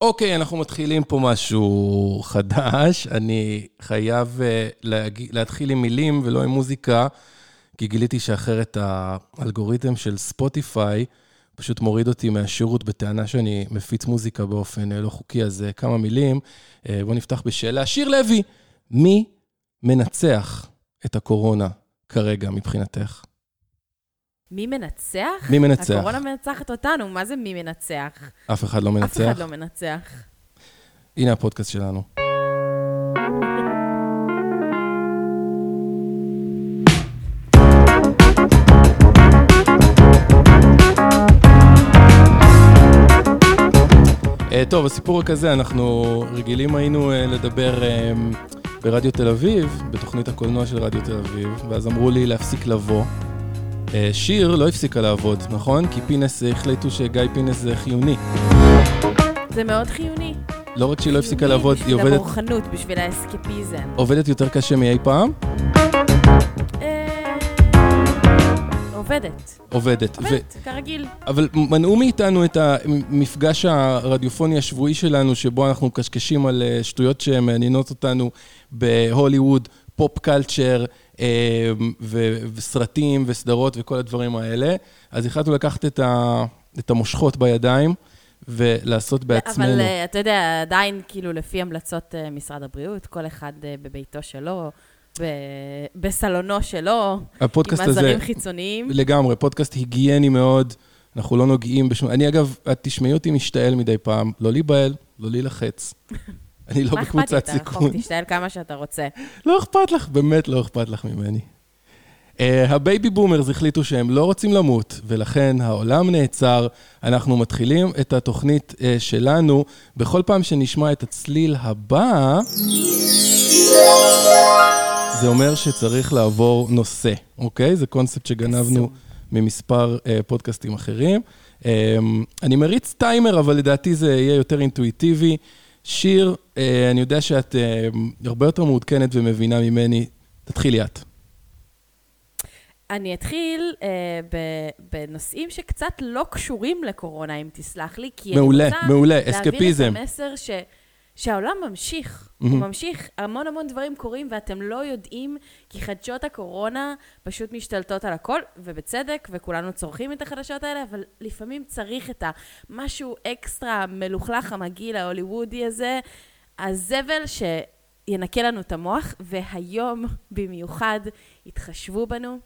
אוקיי, אנחנו מתחילים פה משהו חדש. אני חייב להג... להתחיל עם מילים ולא עם מוזיקה, כי גיליתי שאחרת האלגוריתם של ספוטיפיי פשוט מוריד אותי מהשירות בטענה שאני מפיץ מוזיקה באופן uh, לא חוקי, אז uh, כמה מילים. בואו נפתח בשאלה. שיר לוי, מי מנצח את הקורונה כרגע מבחינתך? מי מנצח? מי מנצח? הקורונה מנצחת אותנו, מה זה מי מנצח? אף אחד לא מנצח. אף אחד לא מנצח. הנה הפודקאסט שלנו. אה, טוב, הסיפור הכזה, אנחנו רגילים היינו אה, לדבר אה, ברדיו תל אביב, בתוכנית הקולנוע של רדיו תל אביב, ואז אמרו לי להפסיק לבוא. אה, שיר לא הפסיקה לעבוד, נכון? כי פינס אה, החליטו שגיא פינס זה חיוני. זה מאוד חיוני. לא רק שהיא לא הפסיקה לעבוד, היא בשביל עובדת, המורחנות, בשביל האסקפיזם. עובדת יותר קשה מאי פעם? אה, עובדת. עובדת. ו- עובדת, כרגיל. אבל מנעו מאיתנו את המפגש הרדיופוני השבועי שלנו, שבו אנחנו מקשקשים על שטויות שמעניינות אותנו בהוליווד, פופ קלצ'ר, אה, וסרטים וסדרות וכל הדברים האלה. אז החלטנו לקחת את, ה- את המושכות בידיים ולעשות בעצמנו. אבל אה, אתה יודע, עדיין, כאילו, לפי המלצות אה, משרד הבריאות, כל אחד בביתו שלו, ב- בסלונו שלו, עם הפודקאסט הזה, עזרים חיצוניים. לגמרי, פודקאסט היגייני מאוד, אנחנו לא נוגעים בשום... אני אגב, את תשמעי אותי משתעל מדי פעם, לא להיבהל, לא להילחץ. אני לא מה אכפת לי? בקבוצת סיכון. רחוק, תשתעל כמה שאתה רוצה. לא אכפת לך, באמת לא אכפת לך ממני. אה, ה baby boomers החליטו שהם לא רוצים למות, ולכן העולם נעצר. אנחנו מתחילים את התוכנית אה, שלנו. בכל פעם שנשמע את הצליל הבא, זה אומר שצריך לעבור נושא, אוקיי? זה קונספט שגנבנו. ממספר אה, פודקאסטים אחרים. אמ, אני מריץ טיימר, אבל לדעתי זה יהיה יותר אינטואיטיבי. שיר, uh, אני יודע שאת uh, הרבה יותר מעודכנת ומבינה ממני. תתחילי את. אני אתחיל אה, ב- בנושאים שקצת לא קשורים לקורונה, אם תסלח לי, כי מעולה, אני רוצה מעולה, להעביר אסקפיזם. את המסר ש... שהעולם ממשיך, Mhm. הוא ממשיך, המון המון דברים קורים ואתם לא יודעים, כי חדשות הקורונה פשוט משתלטות על הכל, ובצדק, וכולנו צורכים את החדשות האלה, אבל לפעמים צריך את המשהו אקסטרה מלוכלך, המגעיל, ההוליוודי הזה, הזבל שינקה לנו את המוח, והיום במיוחד התחשבו בנו.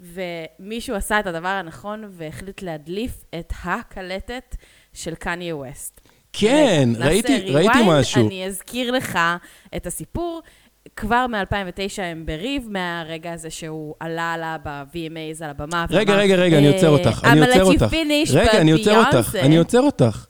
ומישהו עשה את הדבר הנכון והחליט להדליף את הקלטת של קניה ווסט. כן, ראיתי, ראיתי משהו. אני אזכיר לך את הסיפור. כבר מ-2009 הם בריב, מהרגע הזה שהוא עלה לה ב-VMAs על הבמה. רגע, רגע, רגע, אני אה, עוצר אותך, אני עוצר אותך. רגע, אני עוצר אותך, אני עוצר אותך.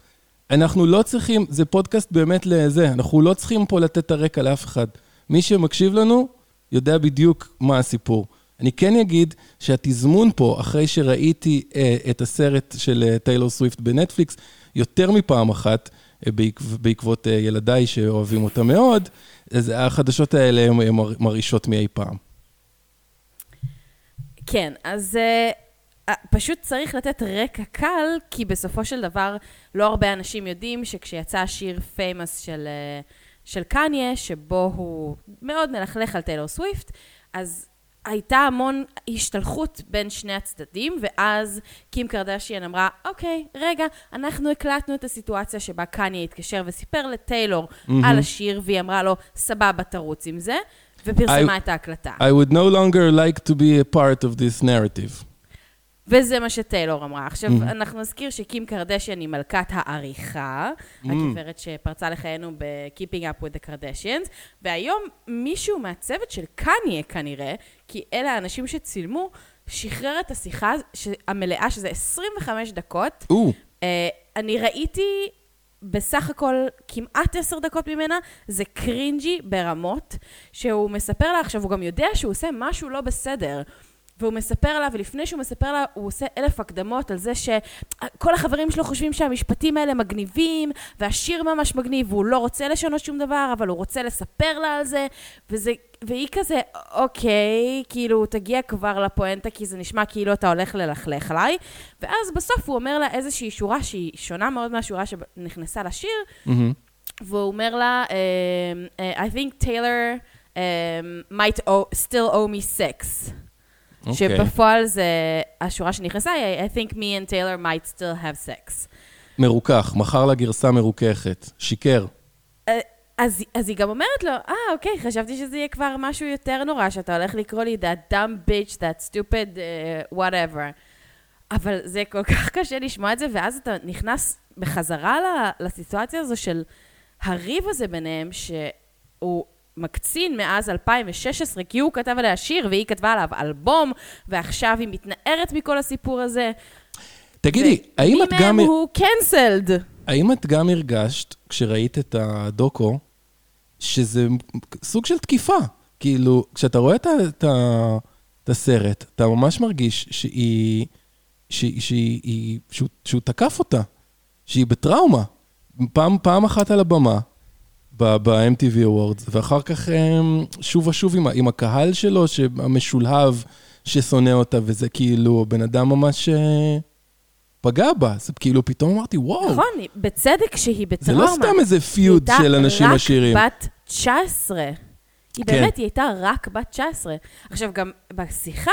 אנחנו לא צריכים, זה פודקאסט באמת לזה, אנחנו לא צריכים פה לתת את הרקע לאף אחד. מי שמקשיב לנו יודע בדיוק מה הסיפור. אני כן אגיד שהתזמון פה, אחרי שראיתי אה, את הסרט של אה, טיילור סוויפט בנטפליקס, יותר מפעם אחת, אה, בעקב, בעקבות אה, ילדיי שאוהבים אותה מאוד, אז החדשות האלה הן הן מר- מרעישות מאי פעם. כן, אז אה, פשוט צריך לתת רקע קל, כי בסופו של דבר לא הרבה אנשים יודעים שכשיצא השיר Famous של, אה, של קניה, שבו הוא מאוד מלכלך על טיילור סוויפט, אז הייתה המון השתלחות בין שני הצדדים, ואז קים קרדשיאן אמרה, אוקיי, רגע, אנחנו הקלטנו את הסיטואציה שבה קניה התקשר וסיפר לטיילור מהמם. על השיר, והיא אמרה לו, סבבה, תרוץ עם זה, ופרסמה I- את ההקלטה. I would no longer like to be a part of this narrative. וזה מה שטיילור אמרה. עכשיו, Mhm. אנחנו נזכיר שקים קרדשיאן היא מלכת העריכה, Mhm. הגברת שפרצה לחיינו ב-Keeping Up with the Kardashians, והיום מישהו מהצוות של קניה כנראה, כי אלה האנשים שצילמו, שחרר את השיחה ש- המלאה, שזה 25 דקות. אה, אני ראיתי בסך הכל כמעט עשר דקות ממנה, זה קרינג'י ברמות, שהוא מספר לה, עכשיו הוא גם יודע שהוא עושה משהו לא בסדר. והוא מספר לה, ולפני שהוא מספר לה, הוא עושה אלף הקדמות על זה שכל החברים שלו חושבים שהמשפטים האלה מגניבים, והשיר ממש מגניב, והוא לא רוצה לשנות שום דבר, אבל הוא רוצה לספר לה על זה, וזה והיא כזה, אוקיי, כאילו, תגיע כבר לפואנטה, כי זה נשמע כאילו אתה הולך ללכלך עליי. ואז בסוף הוא אומר לה איזושהי שורה שהיא שונה מאוד מהשורה שנכנסה לשיר, מהמם. והוא אומר לה, um, uh, I think Taylor um, might owe, still owe me sex. אוקיי. שבפועל זה השורה שנכנסה, היא, I think me and Taylor might still have sex. מרוכך, מכר לה גרסה מרוככת. שיקר. אה, אז, אז היא גם אומרת לו, אה, אוקיי, חשבתי שזה יהיה כבר משהו יותר נורא, שאתה הולך לקרוא לי that dumb bitch, that stupid, uh, whatever. אבל זה כל כך קשה לשמוע את זה, ואז אתה נכנס בחזרה לסיטואציה הזו של הריב הזה ביניהם, שהוא מקצין מאז 2016, כי הוא כתב עליה שיר והיא כתבה עליו אלבום, ועכשיו היא מתנערת מכל הסיפור הזה. תגידי, האם את מי גם... מהם הוא cancelled? האם את גם הרגשת, כשראית את הדוקו, שזה סוג של תקיפה? כאילו, כשאתה רואה את, את, את הסרט, אתה ממש מרגיש שהיא, שהיא, שהיא, שהוא, שהוא תקף אותה, שהיא בטראומה. פעם, פעם אחת על הבמה, ב-MTV Awards, ואחר כך אמ, שוב ושוב עם, עם הקהל שלו, המשולהב, ששונא אותה, וזה כאילו, בן אדם ממש אה, פגע בה. זה כאילו, פתאום אמרתי, וואו. נכון, היא- בצדק שהיא זה בטראומה. לא סתם איזה פיוד היא של אנשים עשירים. הייתה רק בת 19. היא כן. באמת, היא הייתה רק בת 19. עכשיו, גם בשיחה,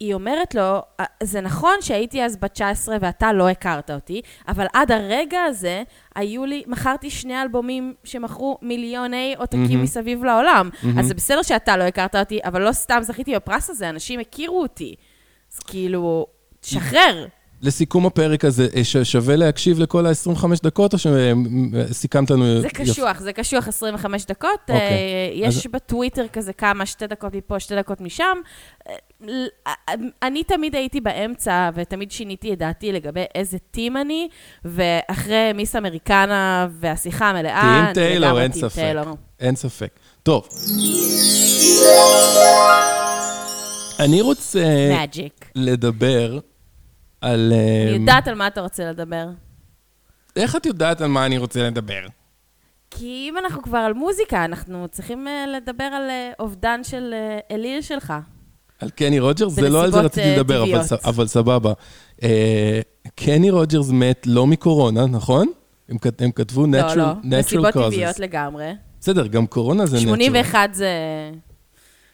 היא אומרת לו, "אה, זה נכון שהייתי אז בת 19 ואתה לא הכרת אותי, אבל עד הרגע הזה, היו לי, מכרתי שני אלבומים שמכרו מיליוני עותקים מהמם. מסביב לעולם. מהמם. אז זה בסדר שאתה לא הכרת אותי, אבל לא סתם זכיתי בפרס הזה, אנשים הכירו אותי. אז כאילו, תשחרר. לסיכום הפרק הזה, אה, שווה להקשיב לכל ה-25 דקות, או שסיכמת לנו... זה יפ- קשוח, זה קשוח 25 דקות. אוקיי. אה, יש אז- בטוויטר כזה כמה, שתי דקות מפה, שתי דקות משם. אני תמיד הייתי באמצע, ותמיד שיניתי את דעתי לגבי איזה טים אני, ואחרי מיס אמריקנה והשיחה המלאה, טים טיילור, אין ספק. טיילור. אין ספק. טוב. אני רוצה מאג'יק. לדבר על... אני יודעת על מה אתה רוצה לדבר. איך את יודעת על מה אני רוצה לדבר? כי אם אנחנו כבר על מוזיקה, אנחנו צריכים אה, לדבר על אה, אובדן של אה, אליל שלך. על קני רוג'רס? זה לא על זה רציתי אה, לדבר, אבל, סבבה. אה, קני רוג'רס מת לא מקורונה, נכון? הם, כת- הם כתבו לא, natural, לא, natural נסיבות causes. טבעיות לגמרי. בסדר, גם קורונה זה natural. 81 זה...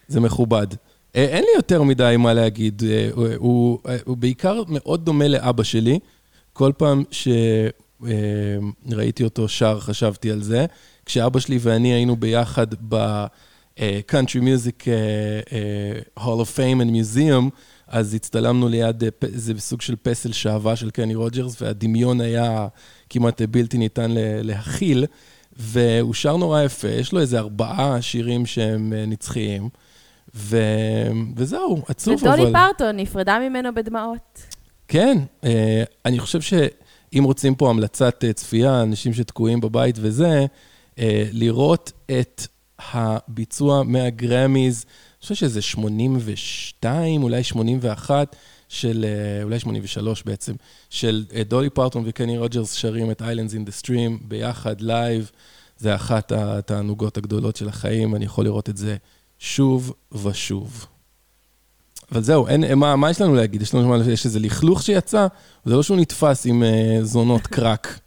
זה מכובד. אה, אין לי יותר מדי מה להגיד. הוא, הוא, הוא בעיקר מאוד דומה לאבא שלי. כל פעם שראיתי אותו שר, חשבתי על זה. כשאבא שלי ואני היינו ביחד ב-Country Music אה, אה, Hall of Fame and Museum, אז הצטלמנו ליד, אה, זה סוג של פסל שעווה של קני רוג'רס, והדמיון היה כמעט אה, בלתי ניתן להכיל. והוא שר נורא יפה, יש לו איזה ארבעה שירים שהם אה, נצחיים. ו... וזהו, עצוב אבל... ודולי פרטון נפרדה ממנו בדמעות. כן, אה, אני חושב שאם רוצים פה המלצת אה, צפייה, אנשים שתקועים בבית וזה, אה, לראות את הביצוע מהגרמיז, אני חושב שזה 82, אולי 81, של, אה, אולי 83 בעצם, של אה, דולי פרטון וקני רוג'רס שרים את Islands in the Stream ביחד, לייב. זה אחת התענוגות הגדולות של החיים, אני יכול לראות את זה שוב ושוב. אבל זהו, אין, מה, מה יש לנו להגיד? יש לנו מה, יש איזה לכלוך שיצא? זה לא שהוא נתפס עם uh, זונות קרק.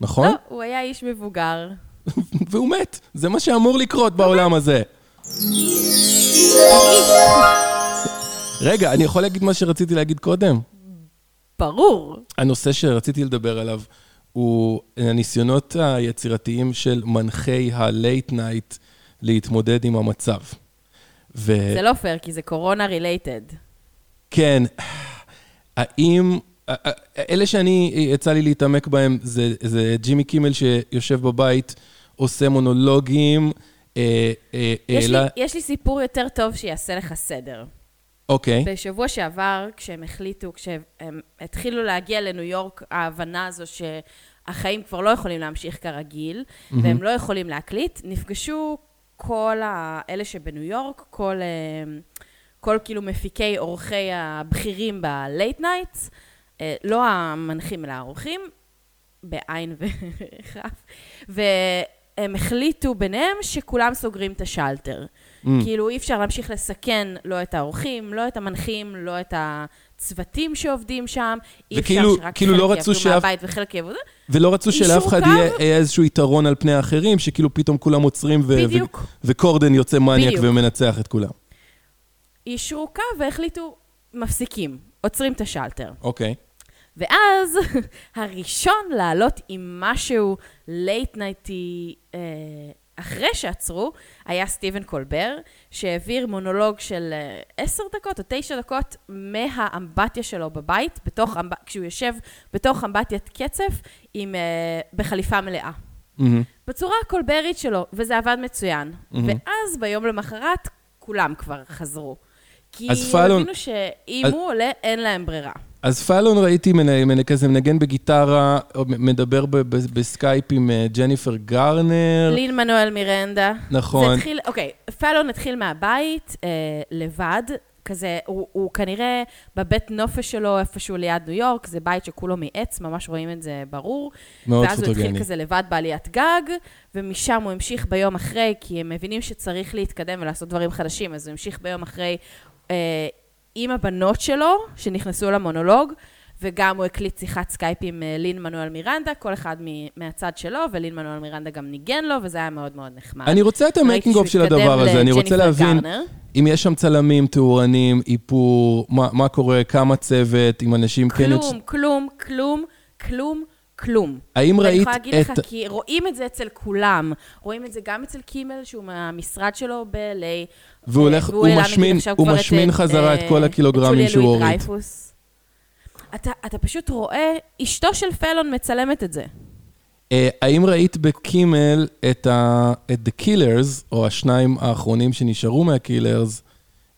נכון? לא, הוא היה איש מבוגר. והוא מת. זה מה שאמור לקרות בעולם הזה. רגע, אני יכול להגיד מה שרציתי להגיד קודם? ברור. הנושא שרציתי לדבר עליו הוא הניסיונות היצירתיים של מנחי ה-late night להתמודד עם המצב. ו... זה לא פייר, כי זה קורונה related. כן, האם... אלה שאני, יצא לי להתעמק בהם, זה, זה ג'ימי קימל שיושב בבית, עושה מונולוגים. אה, אה, יש, לי, העלה- יש לי סיפור יותר טוב שיעשה לך סדר. אוקיי, בשבוע שעבר, כשהם החליטו, כשהם התחילו להגיע לניו יורק, ההבנה הזו שהחיים כבר לא יכולים להמשיך כרגיל, מהמם. והם לא יכולים להקליט, נפגשו כל האלה שבניו יורק, כל, אה, כל כאילו מפיקי אורחי הבכירים ב-late nights, אה, לא המנחים אלא האורחים, בעין וכף, הם החליטו ביניהם שכולם סוגרים את השלטר. Mm. כאילו, אי אפשר להמשיך לסכן לא את האורחים, לא את המנחים, לא את הצוותים שעובדים שם. אי אפשר וכאילו- שרק כאילו לא חלק רצו יעבדו שאף- מהבית וחלק יעבדו. ולא רצו שלאף אחד קו. יהיה יהיה איזשהו יתרון על פני האחרים, שכאילו פתאום כולם עוצרים, ו- בדיוק. ו- וקורדן יוצא מניאק בדיוק. ומנצח את כולם. יישרו קו והחליטו, מפסיקים, עוצרים את השלטר. אוקיי. ואז הראשון לעלות עם משהו late night י אה, אחרי שעצרו, היה סטיבן קולבר, שהעביר מונולוג של אה, עשר דקות או תשע דקות מהאמבטיה שלו בבית, בתוך, אמב... כשהוא יושב בתוך אמבטיית קצף עם, אה, בחליפה מלאה. מהמם. בצורה הקולברית שלו, וזה עבד מצוין. מהמם. ואז ביום למחרת, כולם כבר חזרו. כי הבינו שאם אז- הוא עולה, אין להם ברירה. אז פאלון ראיתי כזה מנגן בגיטרה, מדבר בסקייפ עם אה, ג'ניפר גרנר. לין מנואל מירנדה. נכון. זה התחיל, אוקיי, פאלון התחיל מהבית, אה, לבד, כזה, הוא, הוא כנראה בבית נופש שלו איפשהו ליד ניו יורק, זה בית שכולו מעץ, ממש רואים את זה ברור. מאוד ואז הוא התחיל פוטוגני. כזה לבד בעליית גג, ומשם הוא המשיך ביום אחרי, כי הם מבינים שצריך להתקדם ולעשות דברים חדשים, אז הוא המשיך ביום אחרי אה, עם הבנות שלו, שנכנסו למונולוג, וגם הוא הקליט שיחת סקייפ עם אה, לין מנואל מירנדה, כל אחד מ- מהצד שלו, ולין מנואל מירנדה גם ניגן לו, וזה היה מאוד מאוד נחמד. אני רוצה את ה making of של הדבר הזה, אני רוצה להבין גרנר. אם יש שם צלמים, תאורנים, איפור, מה מה קורה, כמה צוות, אם אנשים כן... יוצ- כלום, כלום, כלום, כלום, כלום. האם ראית יכולה להגיד לך, את... כי רואים את זה אצל כולם. רואים את זה גם אצל קימל, שהוא מהמשרד שלו ב-LA. והוא הולך, הוא העלה משמין, הוא את, משמין אה, חזרה את אה, כל הקילוגרמים ג'וליה שהוא הוריד. אתה, אתה פשוט רואה, אשתו של פלון מצלמת את זה. אה, האם ראית בקימל את את The Killers, או השניים האחרונים שנשארו מה-Killers,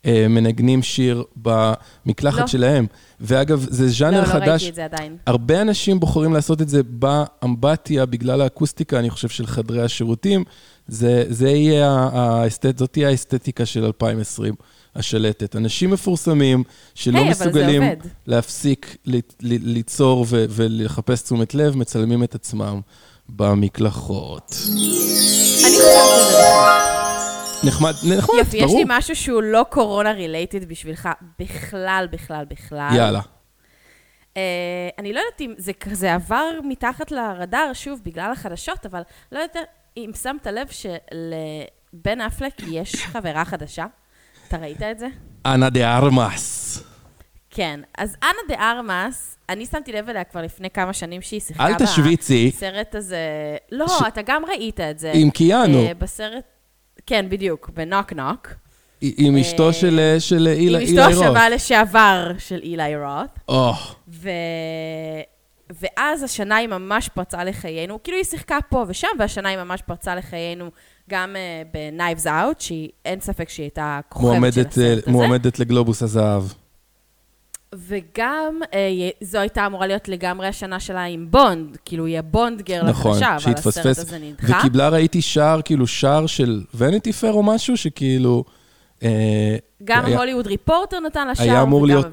אה, מנגנים שיר במקלחת לא. שלהם? ואגב, זה לא, ז'אנר לא חדש. ראיתי את זה עדיין. הרבה אנשים בוחרים לעשות את זה באמבטיה, בגלל האקוסטיקה, אני חושב, של חדרי השירותים. זה, זה יהיה האסתט, זאת תהיה האסתטיקה של 2020, השלטת. אנשים מפורסמים שלא זה מסוגלים. להפסיק ל- ל- ליצור ו- ולחפש תשומת לב, מצלמים את עצמם במקלחות. אני חושבת שזה נחמד. נחמד, נחמד, יופי, יש ברור. לי משהו שהוא לא קורונה רילייטד בשבילך, בכלל, בכלל, בכלל. יאללה. אה, אני לא יודעת אם זה כזה עבר מתחת לרדאר, שוב, בגלל החדשות, אבל לא יודעת אם שמת לב שלבן אפלק יש חברה חדשה. אתה ראית את זה? אנה דה ארמאס. כן. אז אנה דה ארמאס, אני שמתי לב אליה כבר לפני כמה שנים שהיא שיחקה אל תשוויצי, בסרט הזה... לא, ש- אתה גם ראית את זה. עם קיאנו, אה, בסרט... כן, בדיוק, בנוק נוק. עם אשתו של אה, של אילה עם אשתו רוט. השווה לשעבר של אילי רוט. ו... ואז השנה היא ממש פרצה לחיינו, כאילו היא שיחקה פה ושם, והשנה היא ממש פרצה לחיינו גם uh, ב-Knives Out, שהיא, אין ספק שהיא הייתה כוכבת של אה, הסרט הזה. מועמדת לגלובוס הזהב. וגם uh, זו הייתה אמורה להיות לגמרי השנה שלה עם בונד, כאילו היא הבונד גרל נכון, החדשה, אבל הסרט. הזה נדחה. וקיבלה, ראיתי שער, כאילו שער של וניטי פר או משהו, שכאילו אה, גם היה הוליווד ריפורטר נתן לה שער, וגם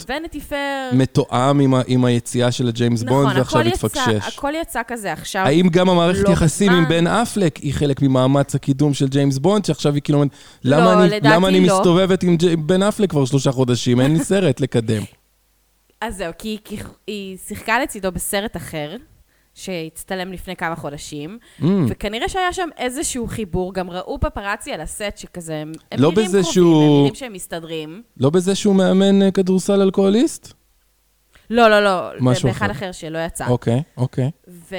Vanity Fair. מתואם עם ה- עם היציאה של הג'יימס בונד, נכון, ועכשיו הכל יצא, התפקשש. הכל יצא כזה עכשיו. האם גם המערכת לא יחסים עם. בן אפלק היא חלק ממאמץ הקידום של ג'יימס בונד, שעכשיו היא כאילו אומרת, לא, למה אני- למה אני לא. מסתובבת עם ג'י- בן אפלק כבר שלושה חודשים? אין לי סרט לקדם. אז זהו, כי, כי היא שיחקה לצידו בסרט אחר, שהצטלם לפני כמה חודשים, אמ, וכנראה שהיה שם איזשהו חיבור, גם ראו פפרצי על הסט שכזה, הם לא נראים קרובים, שהוא- הם נראים שהם מסתדרים. לא בזה שהוא מאמן אה, כדורסל אלכוהוליסט? לא, לא, לא, משהו באחד אחר. אחר שלא יצא. אוקיי, אוקיי. ו...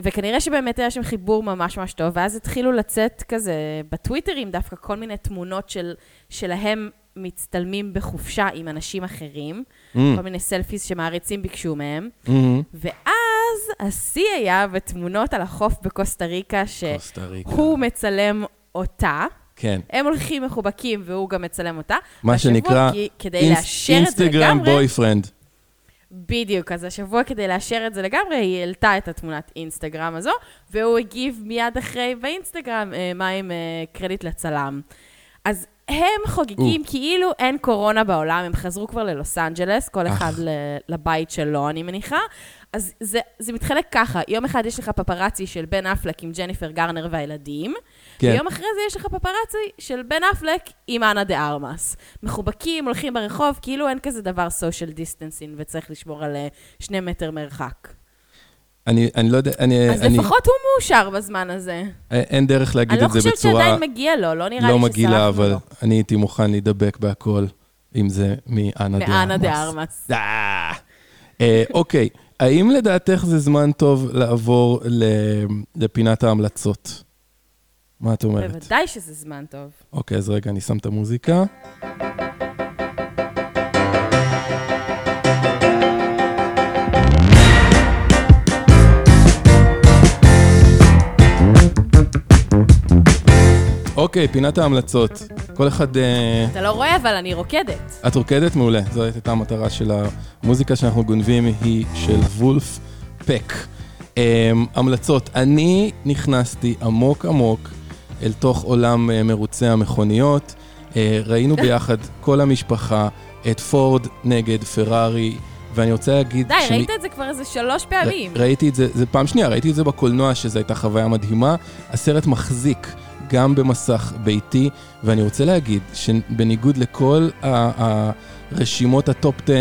וכנראה שבאמת היה שם חיבור ממש ממש טוב, ואז התחילו לצאת כזה בטוויטרים דווקא כל מיני תמונות של, שלהם מצטלמים בחופשה עם אנשים אחרים, Mm, כל מיני סלפיס שמעריצים ביקשו מהם. mm, ואז השיא היה בתמונות על החוף בקוסטה ריקה. שהוא מצלם אותה. כן. הם הולכים מחובקים והוא גם מצלם אותה. מה שנקרא כי- כדי אינס- לאשר אינסטגרם לגמרי, boyfriend. בדיוק, אז השבוע כדי לאשר את זה לגמרי, היא העלתה את התמונת אינסטגרם הזו, והוא הגיב מיד אחרי באינסטגרם, אה, מה עם אה, קרדיט לצלם. אז הם חוגגים כאילו אין קורונה בעולם, הם חזרו כבר ללוס אנג'לס, כל. אחד לבית שלו, אני מניחה, אז זה, זה מתחלק ככה, יום אחד יש לך פפרצי של בן אפלק עם ג'ניפר גרנר והילדים, כן. ויום אחרי זה יש לך פפרצי של בן אפלק עם אנה דה ארמאס. מחובקים, הולכים ברחוב, כאילו אין כזה דבר social distancing וצריך לשמור על אה, שני מטר מרחק. אני, אני לא יודע, אני... אז אני, לפחות הוא מאושר בזמן הזה. אין דרך להגיד אני לא את זה חושבת בצורה שעדיין מגיע לו, לא נראה לא לי שסלחנו אבל לו. אני הייתי מוכן להידבק בהכל, אם זה מאנה דה מאנה דה ארמאס. ארמאס. אה, אוקיי, האם לדעתך זה זמן טוב לעבור ל- לפינת ההמלצות? מה את אומרת? בוודאי שזה זמן טוב. אוקיי, אז רגע, אני שם את המוזיקה. אוקיי, פינת ההמלצות. כל אחד... אה, אתה לא רואה, אבל אני רוקדת. את רוקדת מעולה, זו הייתה המטרה של המוזיקה שאנחנו גונבים, היא של וולף פק. Um, המלצות, אני נכנסתי עמוק עמוק אל תוך עולם uh, מרוצי המכוניות. ראינו ביחד, כל המשפחה, את פורד נגד פרארי, ואני רוצה להגיד... די, ראית את זה כבר איזה שלוש פעמים. ר- ראיתי את זה, זה פעם שנייה, ראיתי את זה בקולנוע, שזו הייתה חוויה מדהימה. הסרט מחזיק גם במסך ביתי, ואני רוצה להגיד שבניגוד לכל ה- הרשימות ה top 10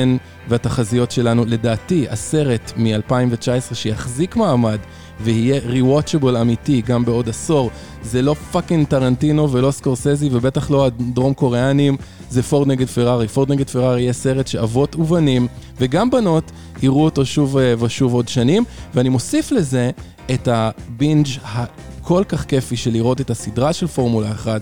והתחזיות שלנו, לדעתי, הסרט מ-2019 שיחזיק מעמד ויהיה rewatchable אמיתי גם בעוד עשור, זה לא fucking טרנטינו ולא סקורסזי ובטח לא הדרום קוריאנים, זה פורד נגד פרארי. פורד נגד פרארי יהיה סרט שאבות ובנים וגם בנות יראו אותו שוב אה, ושוב עוד שנים, ואני מוסיף לזה את הבינג' הכל כך כיפי של לראות את הסדרה של פורמולה 1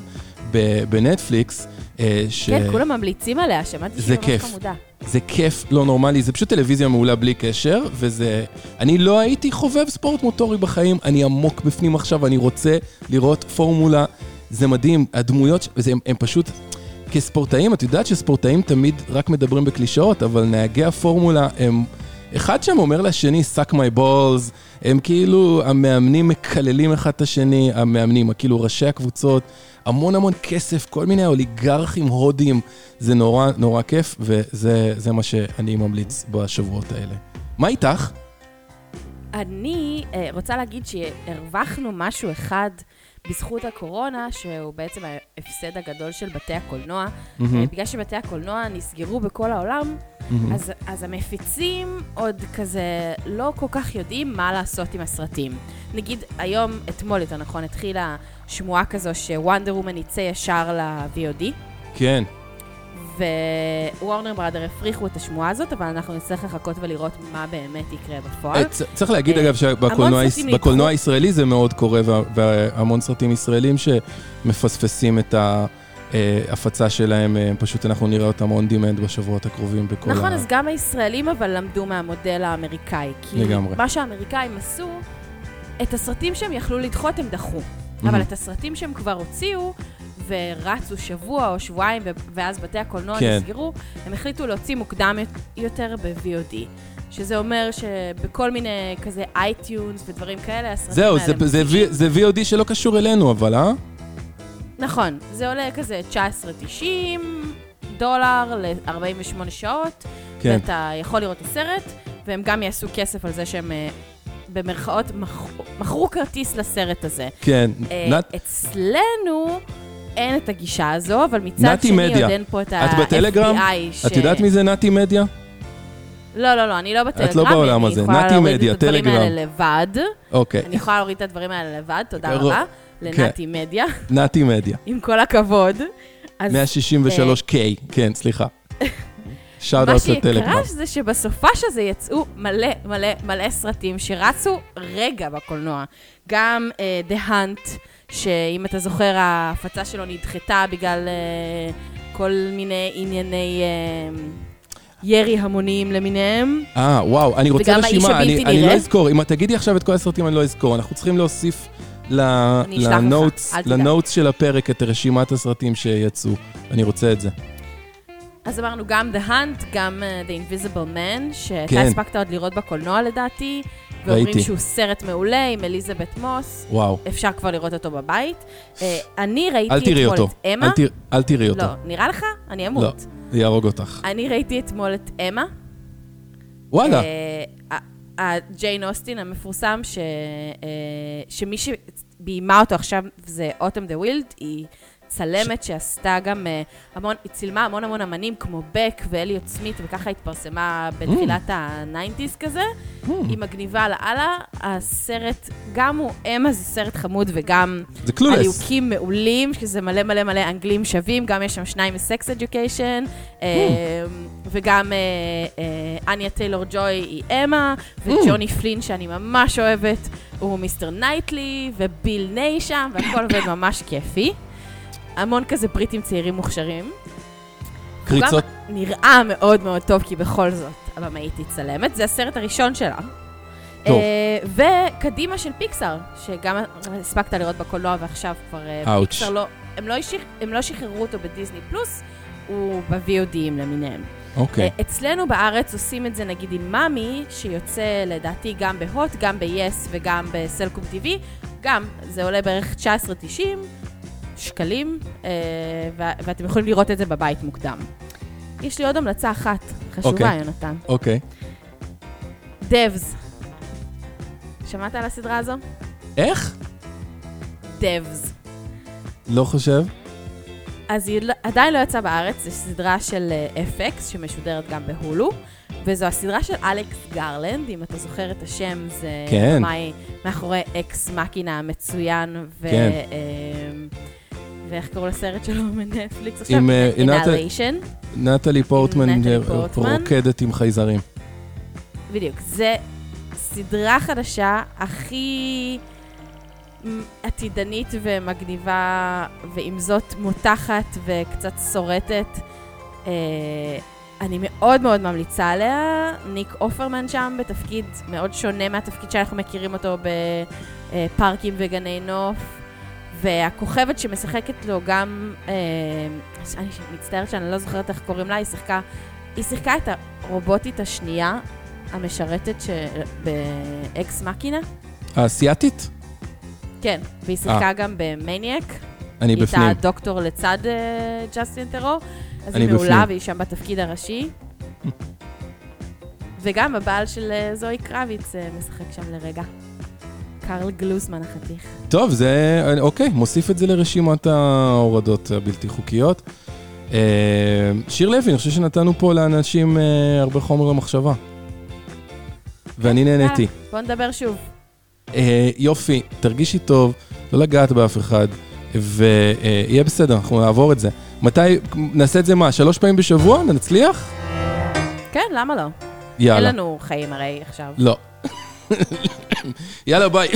ב- בנטפליקס. אה, ש... כן, כולם ממליצים עליה, שמעתי שהיא ממש כיף. חמודה. זה כיף לא נורמלי, זה פשוט טלוויזיה מעולה בלי קשר, וזה... אני לא הייתי חובב ספורט מוטורי בחיים, אני עמוק בפנים עכשיו, אני רוצה לראות פורמולה, זה מדהים, הדמויות, זה, הם, הם פשוט... כספורטאים, את יודעת שספורטאים תמיד רק מדברים בקלישאות, אבל נהגי הפורמולה הם... אחד שם אומר לשני, suck my balls, הם כאילו, המאמנים מקללים אחד את השני, המאמנים, כאילו ראשי הקבוצות, המון המון כסף, כל מיני אוליגרכים הודים, זה נורא נורא כיף, וזה זה מה שאני ממליץ בשבועות האלה. מה איתך? אני אה, רוצה להגיד שהרווחנו משהו אחד בזכות הקורונה, שהוא בעצם ההפסד הגדול של בתי הקולנוע. אה, בגלל שבתי הקולנוע נסגרו בכל העולם, מהמם. אז, אז המפיצים עוד כזה לא כל כך יודעים מה לעשות עם הסרטים. נגיד, היום, אתמול יותר נכון, התחילה שמועה כזו שוונדר וומן יצא ישר ל-VOD, כן, ווורנר בראדר הפריחו את השמועה הזאת, אבל אנחנו נצטרך לחכות ולראות מה באמת יקרה בפועל. אה, צריך להגיד אה, אגב שבקולנוע הישראלי זה מאוד קורה, וה- והמון סרטים ישראלים שמפספסים את שלהם, אה, פשוט אנחנו נראה אותם on demand בשבועות הקרובים בכל נכון, ה... אז גם הישראלים אבל למדו מהמודל האמריקאי. כי לגמרי. מה שהאמריקאים עשו, את הסרטים שהם יכלו לדחות הם דחו. Mhm. אבל את הסרטים שהם כבר הוציאו, ורצו שבוע או שבועיים, ואז בתי הקולנוע כן. נסגרו, הם החליטו להוציא מוקדם יותר ב-VOD. שזה אומר שבכל מיני כזה iTunes ודברים כאלה, הסרטים זהו, האלה זה- זה. V- זה VOD שלא קשור אלינו, אבל אה? נכון, זה עולה כזה 19.90 דולר ל-48 שעות, כן. ואתה יכול לראות את הסרט, והם גם יעשו כסף על זה שהם אה, במרכאות מכרו- כרטיס לסרט הזה. כן. אה, אצלנו אין את הגישה הזו, אבל מצד נתי שני מדיה. עוד אין פה את את ה-FBI. בטלגרם? ש... את יודעת מי זה נתי מדיה? לא, לא, לא, אני לא בטלגרם. לא בעולם הזה. אני יכולה נתי להוריד מדיה, את הדברים טלגרם. האלה לבד. אוקיי, אני יכולה להוריד את הדברים האלה לבד, תודה רבה. כן. לנתי מדיה, נתי מדיה. עם כל הכבוד. אז 163K, כן, סליחה. שאוט מה אאוט לטלגרם. שיקרה זה שבסופש הזה יצאו מלא מלא מלא סרטים שרצו רגע בקולנוע. גם uh, The Hunt, שאם אתה זוכר, ההפצה שלו נדחתה בגלל uh, כל מיני ענייני uh, ירי המוניים למיניהם. אה, וואו, אני רוצה רשימה, אני, אני לא. אזכור. אם את תגידי עכשיו את כל הסרטים, אני לא אזכור. אנחנו צריכים להוסיף לנוטס, של הפרק את רשימת הסרטים שיצאו. אני רוצה את זה. אז אמרנו גם The Hunt, גם uh, The Invisible Man, שאתה כן. הספקת עוד לראות בקולנוע לדעתי, ואומרים ראיתי. שהוא סרט מעולה עם אליזבת מוס. וואו. אפשר כבר לראות אותו בבית. אה, אני ראיתי אל תראי אתמול אותו. את אמה. אל תראי- אל תראי אותו. לא, נראה לך? אני אמות. לא, זה יהרוג אותך. אני ראיתי אתמול את אמה. וואלה. אה, הג'יין אוסטין המפורסם, ש, אה, שמי שביימה אותו עכשיו זה אוטום דה ויילד, היא צלמת שעשתה גם אה, המון, היא צילמה המון המון אמנים כמו בק ואליוט סמית, וככה התפרסמה בתחילת Mm. ה-90's כזה. היא מגניבה לאללה. הסרט, גם הוא אמה, זה סרט חמוד, וגם זה Clueless. הליהוקים מעולים, שזה מלא מלא מלא אנגלים שווים, גם יש שם שניים מ Sex Education, וגם אה, אה, אניה טיילור ג'וי היא אמה, וג'וני פלין, שאני ממש אוהבת, הוא מיסטר נייטלי, וביל ניי שם, והכל עובד ממש כיפי. המון כזה בריטים צעירים מוכשרים. הוא קריצות. גם נראה מאוד מאוד טוב, כי בכל זאת, הבמאית היא צלמת. זה הסרט הראשון שלה. טוב. אה, וקדימה של פיקסאר, שגם הספקת לראות בקולנוע ועכשיו כבר אה, אאוץ'. פיקסאר לא... הם לא, שח... הם לא שחררו אותו בדיסני פלוס, הוא ב-VODים למיניהם. אוקיי. אה, אצלנו בארץ עושים את זה נגיד עם מאמי, שיוצא לדעתי גם בהוט, גם ב-yes וגם בסלקום TV. גם, זה עולה בערך 19.90 שקלים, אה, ואתם יכולים לראות את זה בבית מוקדם. יש לי עוד המלצה אחת חשובה, אוקיי. יונתן. אוקיי. דבס. שמעת על הסדרה הזו? איך? דבס. לא חושב. אז היא לא- עדיין לא יצאה בארץ, זו סדרה של אה, FX שמשודרת גם בהולו, וזו הסדרה של אלכס גרלנד, אם אתה זוכר את השם, זה כן. מאחורי Ex Machina המצוין, ו... כן. ואיך קראו לסרט שלו מנטפליקס עכשיו? עם, אה, עם Annihilation. נטלי פורטמן. רוקדת עם חייזרים. בדיוק. זה סדרה חדשה הכי עתידנית ומגניבה, ועם זאת מותחת וקצת שורטת. אה, אני מאוד מאוד ממליצה עליה. ניק אופרמן שם בתפקיד מאוד שונה מהתפקיד שאנחנו מכירים אותו בפארקים וגני נוף. והכוכבת שמשחקת לו גם, אה, אני מצטערת שאני לא זוכרת איך קוראים לה, היא שיחקה, היא שיחקה את הרובוטית השנייה המשרתת ש... ב Ex Machina. האסייתית? כן, והיא שיחקה גם במניאק. אני היא בפנים. הייתה דוקטור לצד אה, ג'סטין טרור. אז היא מעולה בפנים. והיא שם בתפקיד הראשי. וגם הבעל של אה, זואי קרביץ אה, משחק שם לרגע. קרל גלוסמן החתיך. טוב, זה... אוקיי, מוסיף את זה לרשימת ההורדות הבלתי חוקיות. אה, שיר לוי, אני חושב שנתנו פה לאנשים אה, הרבה חומר למחשבה. ואני נהניתי. בוא נדבר שוב. אה, יופי, תרגישי טוב, לא לגעת באף אחד, ויהיה בסדר, אנחנו נעבור את זה. מתי, נעשה את זה מה, שלוש פעמים בשבוע? נצליח? כן, למה לא? אין יאללה. לנו חיים הרי עכשיו. לא. יאללה, ביי.